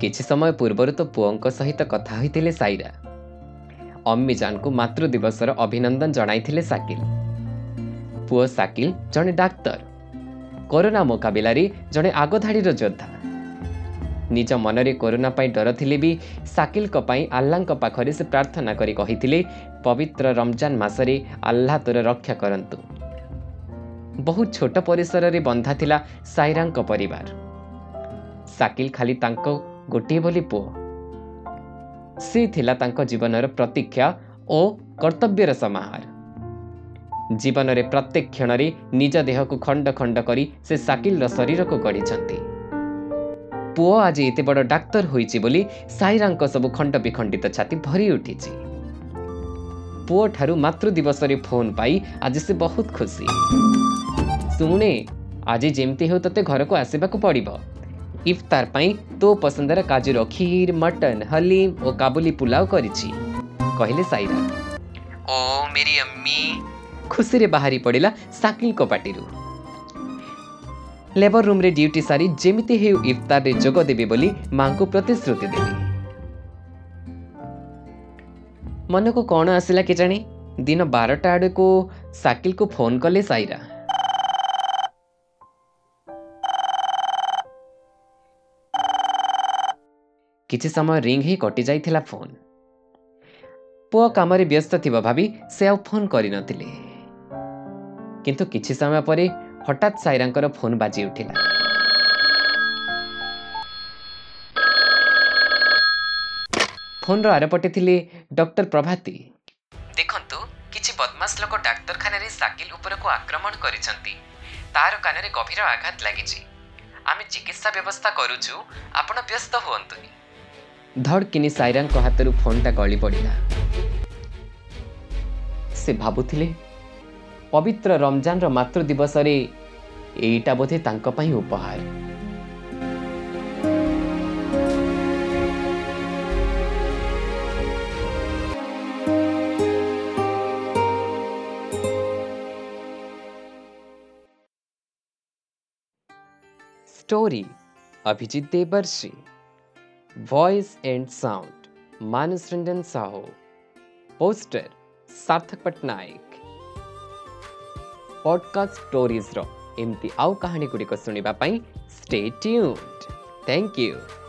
କିଛି ସମୟ ପୂର୍ବରୁ ତ ପୁଅଙ୍କ ସହିତ କଥା ହୋଇଥିଲେ ସାଇରା। ଅମ୍ମିଜାନଙ୍କୁ ମାତୃ ଦିବସର ଅଭିନନ୍ଦନ ଜଣାଇଥିଲେ ସାକିଲ। ପୁଅ ସାକିଲ ଜଣେ ଡାକ୍ତର। କରୋନା ମୁକାବିଲାରେ ଜଣେ ଆଗଧାଡ଼ିର ଯୋଦ୍ଧା। ନିଜ ମନରେ କରୋନା ପାଇଁ ଡର ଥିଲେ ବି ସାକିଲଙ୍କ ପାଇଁ ଆଲ୍ଲାଙ୍କ ପାଖରେ ସେ ପ୍ରାର୍ଥନା କରି କହିଥିଲେ ପବିତ୍ର ରମଜାନ ମାସରେ ଆଲ୍ଲାହ ତୋର ରକ୍ଷା କରନ୍ତୁ। ବହୁତ ଛୋଟ ପରିସରରେ ବନ୍ଧା ଥିଲା ସାଇରାଙ୍କ ପରିବାର। ସାକିଲ ଖାଲି ତାଙ୍କ ଗୋଟିଏ ବୋଲି ପୁଅ। ସେ ଥିଲା ତାଙ୍କ ଜୀବନର ପ୍ରତୀକ୍ଷା ଓ କର୍ତ୍ତବ୍ୟର ସମାହାର। ଜୀବନରେ ପ୍ରତ୍ୟେକ କ୍ଷଣରେ ନିଜ ଦେହକୁ ଖଣ୍ଡ ଖଣ୍ଡ କରି ସେ ସାକିଲର ଶରୀରକୁ ଗଢ଼ିଛନ୍ତି। ପୁଅ ଆଜି ଏତେ ବଡ଼ ଡାକ୍ତର ହୋଇଛି ବୋଲି ସାଇରାଙ୍କ ସବୁ ଖଣ୍ଡ ବିଖଣ୍ଡିତ ଛାତି ଭରି ଉଠିଛି। ପୁଅଠାରୁ ମାତୃ ଦିବସରେ ଫୋନ୍ ପାଇ ଆଜି ସେ ବହୁତ ଖୁସି। ଶୁଣେ ଆଜି ଯେମିତି ହେଉ ତୋତେ ଘରକୁ ଆସିବାକୁ ପଡ଼ିବ। ଇଫତାର ପାଇଁ ତୋ ପସନ୍ଦର କାଜୁର କ୍ଷୀର ମଟନ ହଲିମ ଓ କାବୁଲି ପୁଲାଉ କରିଛି କହିଲେ ସାଇରା। ଓ ମେରି ଅମ୍ମି। ଖୁସିରେ ବାହାରି ପଡ଼ିଲା ସାକିଲଙ୍କ ପାଟିରୁ ଲେବର ରୁମ୍ରେ ଡ୍ୟୁଟି ସାରି ଯେମିତି ହେଉ ଇଫତାରରେ ଯୋଗ ଦେବେ ବୋଲି ମାଙ୍କୁ ପ୍ରତିଶ୍ରୁତି ଦେଲେ। ମନକୁ କ'ଣ ଆସିଲା କେଜାଣି? ଦିନ ବାରଟା ଆଡ଼କୁ ସାକିଲକୁ ଫୋନ୍ କଲେ ସାଇରା। କିଛି ସମୟ ରିଙ୍ଗ ହେଇ କଟିଯାଇଥିଲା ଫୋନ୍। ପୁଅ କାମରେ ବ୍ୟସ୍ତ ଥିବା ଭାବି ସେ ଆଉ ଫୋନ୍ କରିନଥିଲେ। କିନ୍ତୁ କିଛି ସମୟ ପରେ ହଠାତ୍ ସାଇରାଙ୍କର ଫୋନ୍ ବାଜି ଉଠିଲା। ଫୋନ୍ର ଆରପଟେ ଥିଲେ ଡକ୍ଟର ପ୍ରଭାତୀ। ଦେଖନ୍ତୁ କିଛି ବଦମାସ ଲୋକ ଡାକ୍ତରଖାନାରେ ସାକିଲ ଉପରକୁ ଆକ୍ରମଣ କରିଛନ୍ତି। ତାର କାନରେ ଗଭୀର ଆଘାତ ଲାଗିଛି। ଆମେ ଚିକିତ୍ସା ବ୍ୟବସ୍ଥା କରୁଛୁ ଆପଣ ବ୍ୟସ୍ତ ହୁଅନ୍ତୁନି। ଧଡ଼କିନି ସାଇରାଙ୍କ ହାତରୁ ଫୋନ୍ଟା ଗଳି ପଡ଼ିଲା ସେ ଭାବୁଥିଲେ ପବିତ୍ର ରମଜାନର ମାତୃ ଦିବସରେ ଏଇଟା ବୋଧେ ତାଙ୍କ ପାଇଁ ଉପହାର स्टोरी अभिजीत देवर्षि Voice and sound Manas Ranjan Sahu. Poster Sarthak Pattnaik podcast ଷ୍ଟୋରିଜ୍ର ଏମିତି ଆଉ କାହାଣୀଗୁଡ଼ିକ ଶୁଣିବା ପାଇଁ स्टे ट्यून्ड थैंक यू